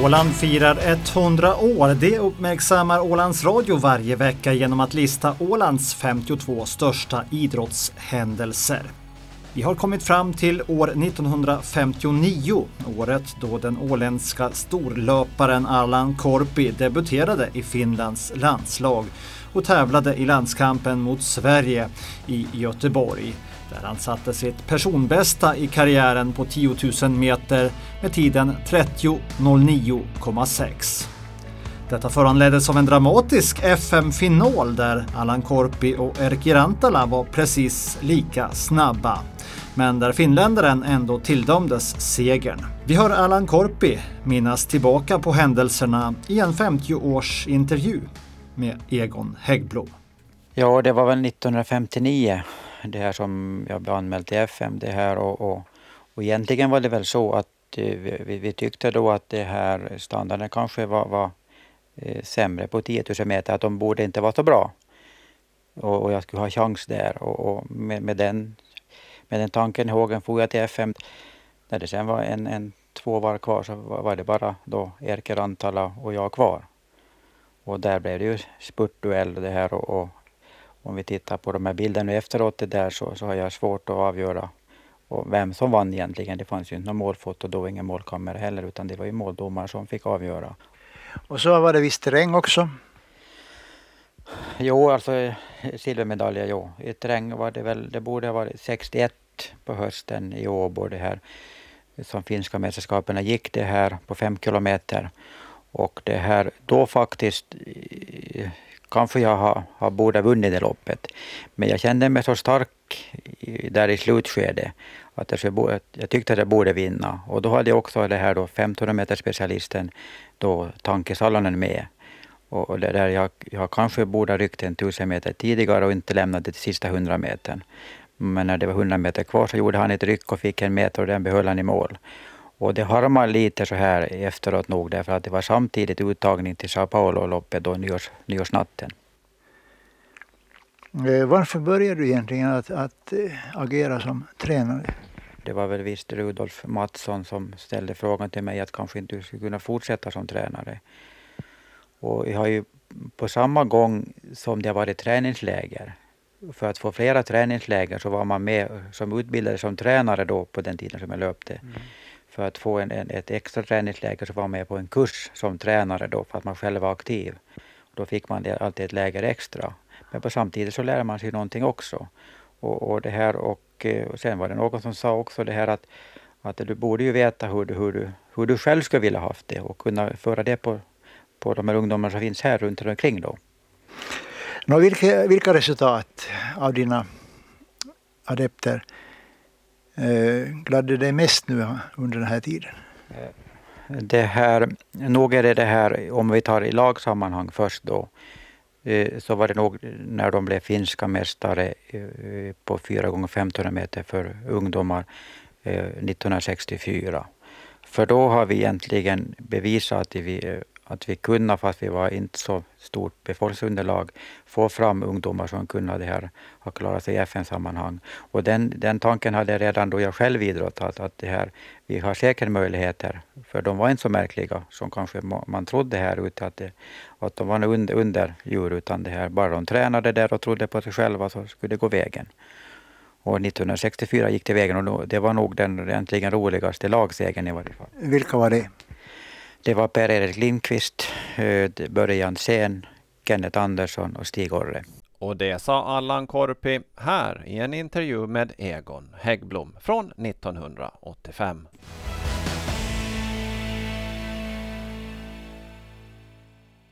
Åland firar 100 år. Det uppmärksammar Ålands Radio varje vecka genom att lista Ålands 52 största idrottshändelser. Vi har kommit fram till år 1959, året då den åländska storlöparen Allan Korpi debuterade i Finlands landslag och tävlade i landskampen mot Sverige i Göteborg där han satte sitt personbästa i karriären på 10 000 meter med tiden 30.09,6. Detta föranleddes av en dramatisk FM-final där Allan Korpi och Erkki Rantala var precis lika snabba. Men där finländaren ändå tilldömdes segern. Vi hör Allan Korpi minnas tillbaka på händelserna i en 50-års intervju med Egon Häggblom. Ja, det var väl 1959 det här som jag blev anmäld till FM. Det här och, och, och egentligen var det väl så att eh, vi, vi, tyckte då att det här standarden kanske var, var eh, sämre på 10 000 meter, att de borde inte vara så bra. Och, och jag skulle ha chans där och, och med, med, den, med den tanken i hågen for jag till FM. När det sen var en, en två var kvar så var, var det bara då Erker Rantala och jag kvar. Och där blev det ju spurtduell det här och, och om vi tittar på de här bilderna efteråt det där så, så har jag svårt att avgöra och vem som vann egentligen. Det fanns ju inte någon målfoto då, ingen målkamera heller, utan det var ju måldomare som fick avgöra. Och så var det viss terräng också? Jo, alltså silvermedaljer, jo. I terräng var det väl, det borde ha varit 61 på hösten i Åbo det här som finska mästerskapen gick det här på fem kilometer. Och det här då faktiskt kanske jag har, har borde vunnit det loppet. Men jag kände mig så stark i, där i slutskedet att jag, skulle, jag tyckte att jag borde vinna. Och då hade jag också det här då 1500 meter specialisten då Tanke Salonen med. Och, och där jag, jag kanske borde ha ryckt en tusen meter tidigare och inte lämnat det till sista 100 metern. Men när det var 100 meter kvar så gjorde han ett ryck och fick en meter och den behöll han i mål. Och det harmar lite så här efteråt nog därför att det var samtidigt uttagning till Sao Paulo-loppet då nyårs, nyårsnatten. Eh, varför började du egentligen att, att äh, agera som tränare? Det var väl visst Rudolf Mattsson som ställde frågan till mig att kanske inte du skulle kunna fortsätta som tränare. Och jag har ju på samma gång som det har varit träningsläger för att få flera träningsläger så var man med som utbildade som tränare då på den tiden som jag löpte. Mm för att få en, en, ett extra träningsläger så var man med på en kurs som tränare då för att man själv var aktiv. Då fick man alltid ett läger extra. Men på samtidigt så lär man sig någonting också. Och, och det här och, eh, och sen var det någon som sa också det här att, att du borde ju veta hur du, hur, du, hur du själv skulle vilja haft det och kunna föra det på, på de här ungdomarna som finns här runt omkring då. Nå, vilka, vilka resultat av dina adepter Eh, gladde dig mest nu under den här tiden? Eh, det här, nog är det det här, om vi tar i lagsammanhang först då, eh, så var det nog när de blev finska mästare på 4 gånger 1500 meter för ungdomar 1964. För då har vi egentligen bevisat att vi att vi kunde, fast vi var inte så stort befolkningsunderlag, få fram ungdomar som kunde det här, ha klarat sig i FN-sammanhang. Och den, den tanken hade redan då jag själv idrottat, att det här, vi har säkert möjligheter, för de var inte så märkliga som kanske man trodde här ute, att, det, att de var under, under djur, utan det här, bara de tränade där och trodde på sig själva så skulle det gå vägen. Och 1964 gick det vägen och det var nog den egentligen roligaste lagsegern i varje fall. Vilka var det? Det var Per-Erik Lindqvist, eh, Börje Jansén, Kenneth Andersson och Stig Orre. Och det sa Allan Korpi här i en intervju med Egon Häggblom från 1985.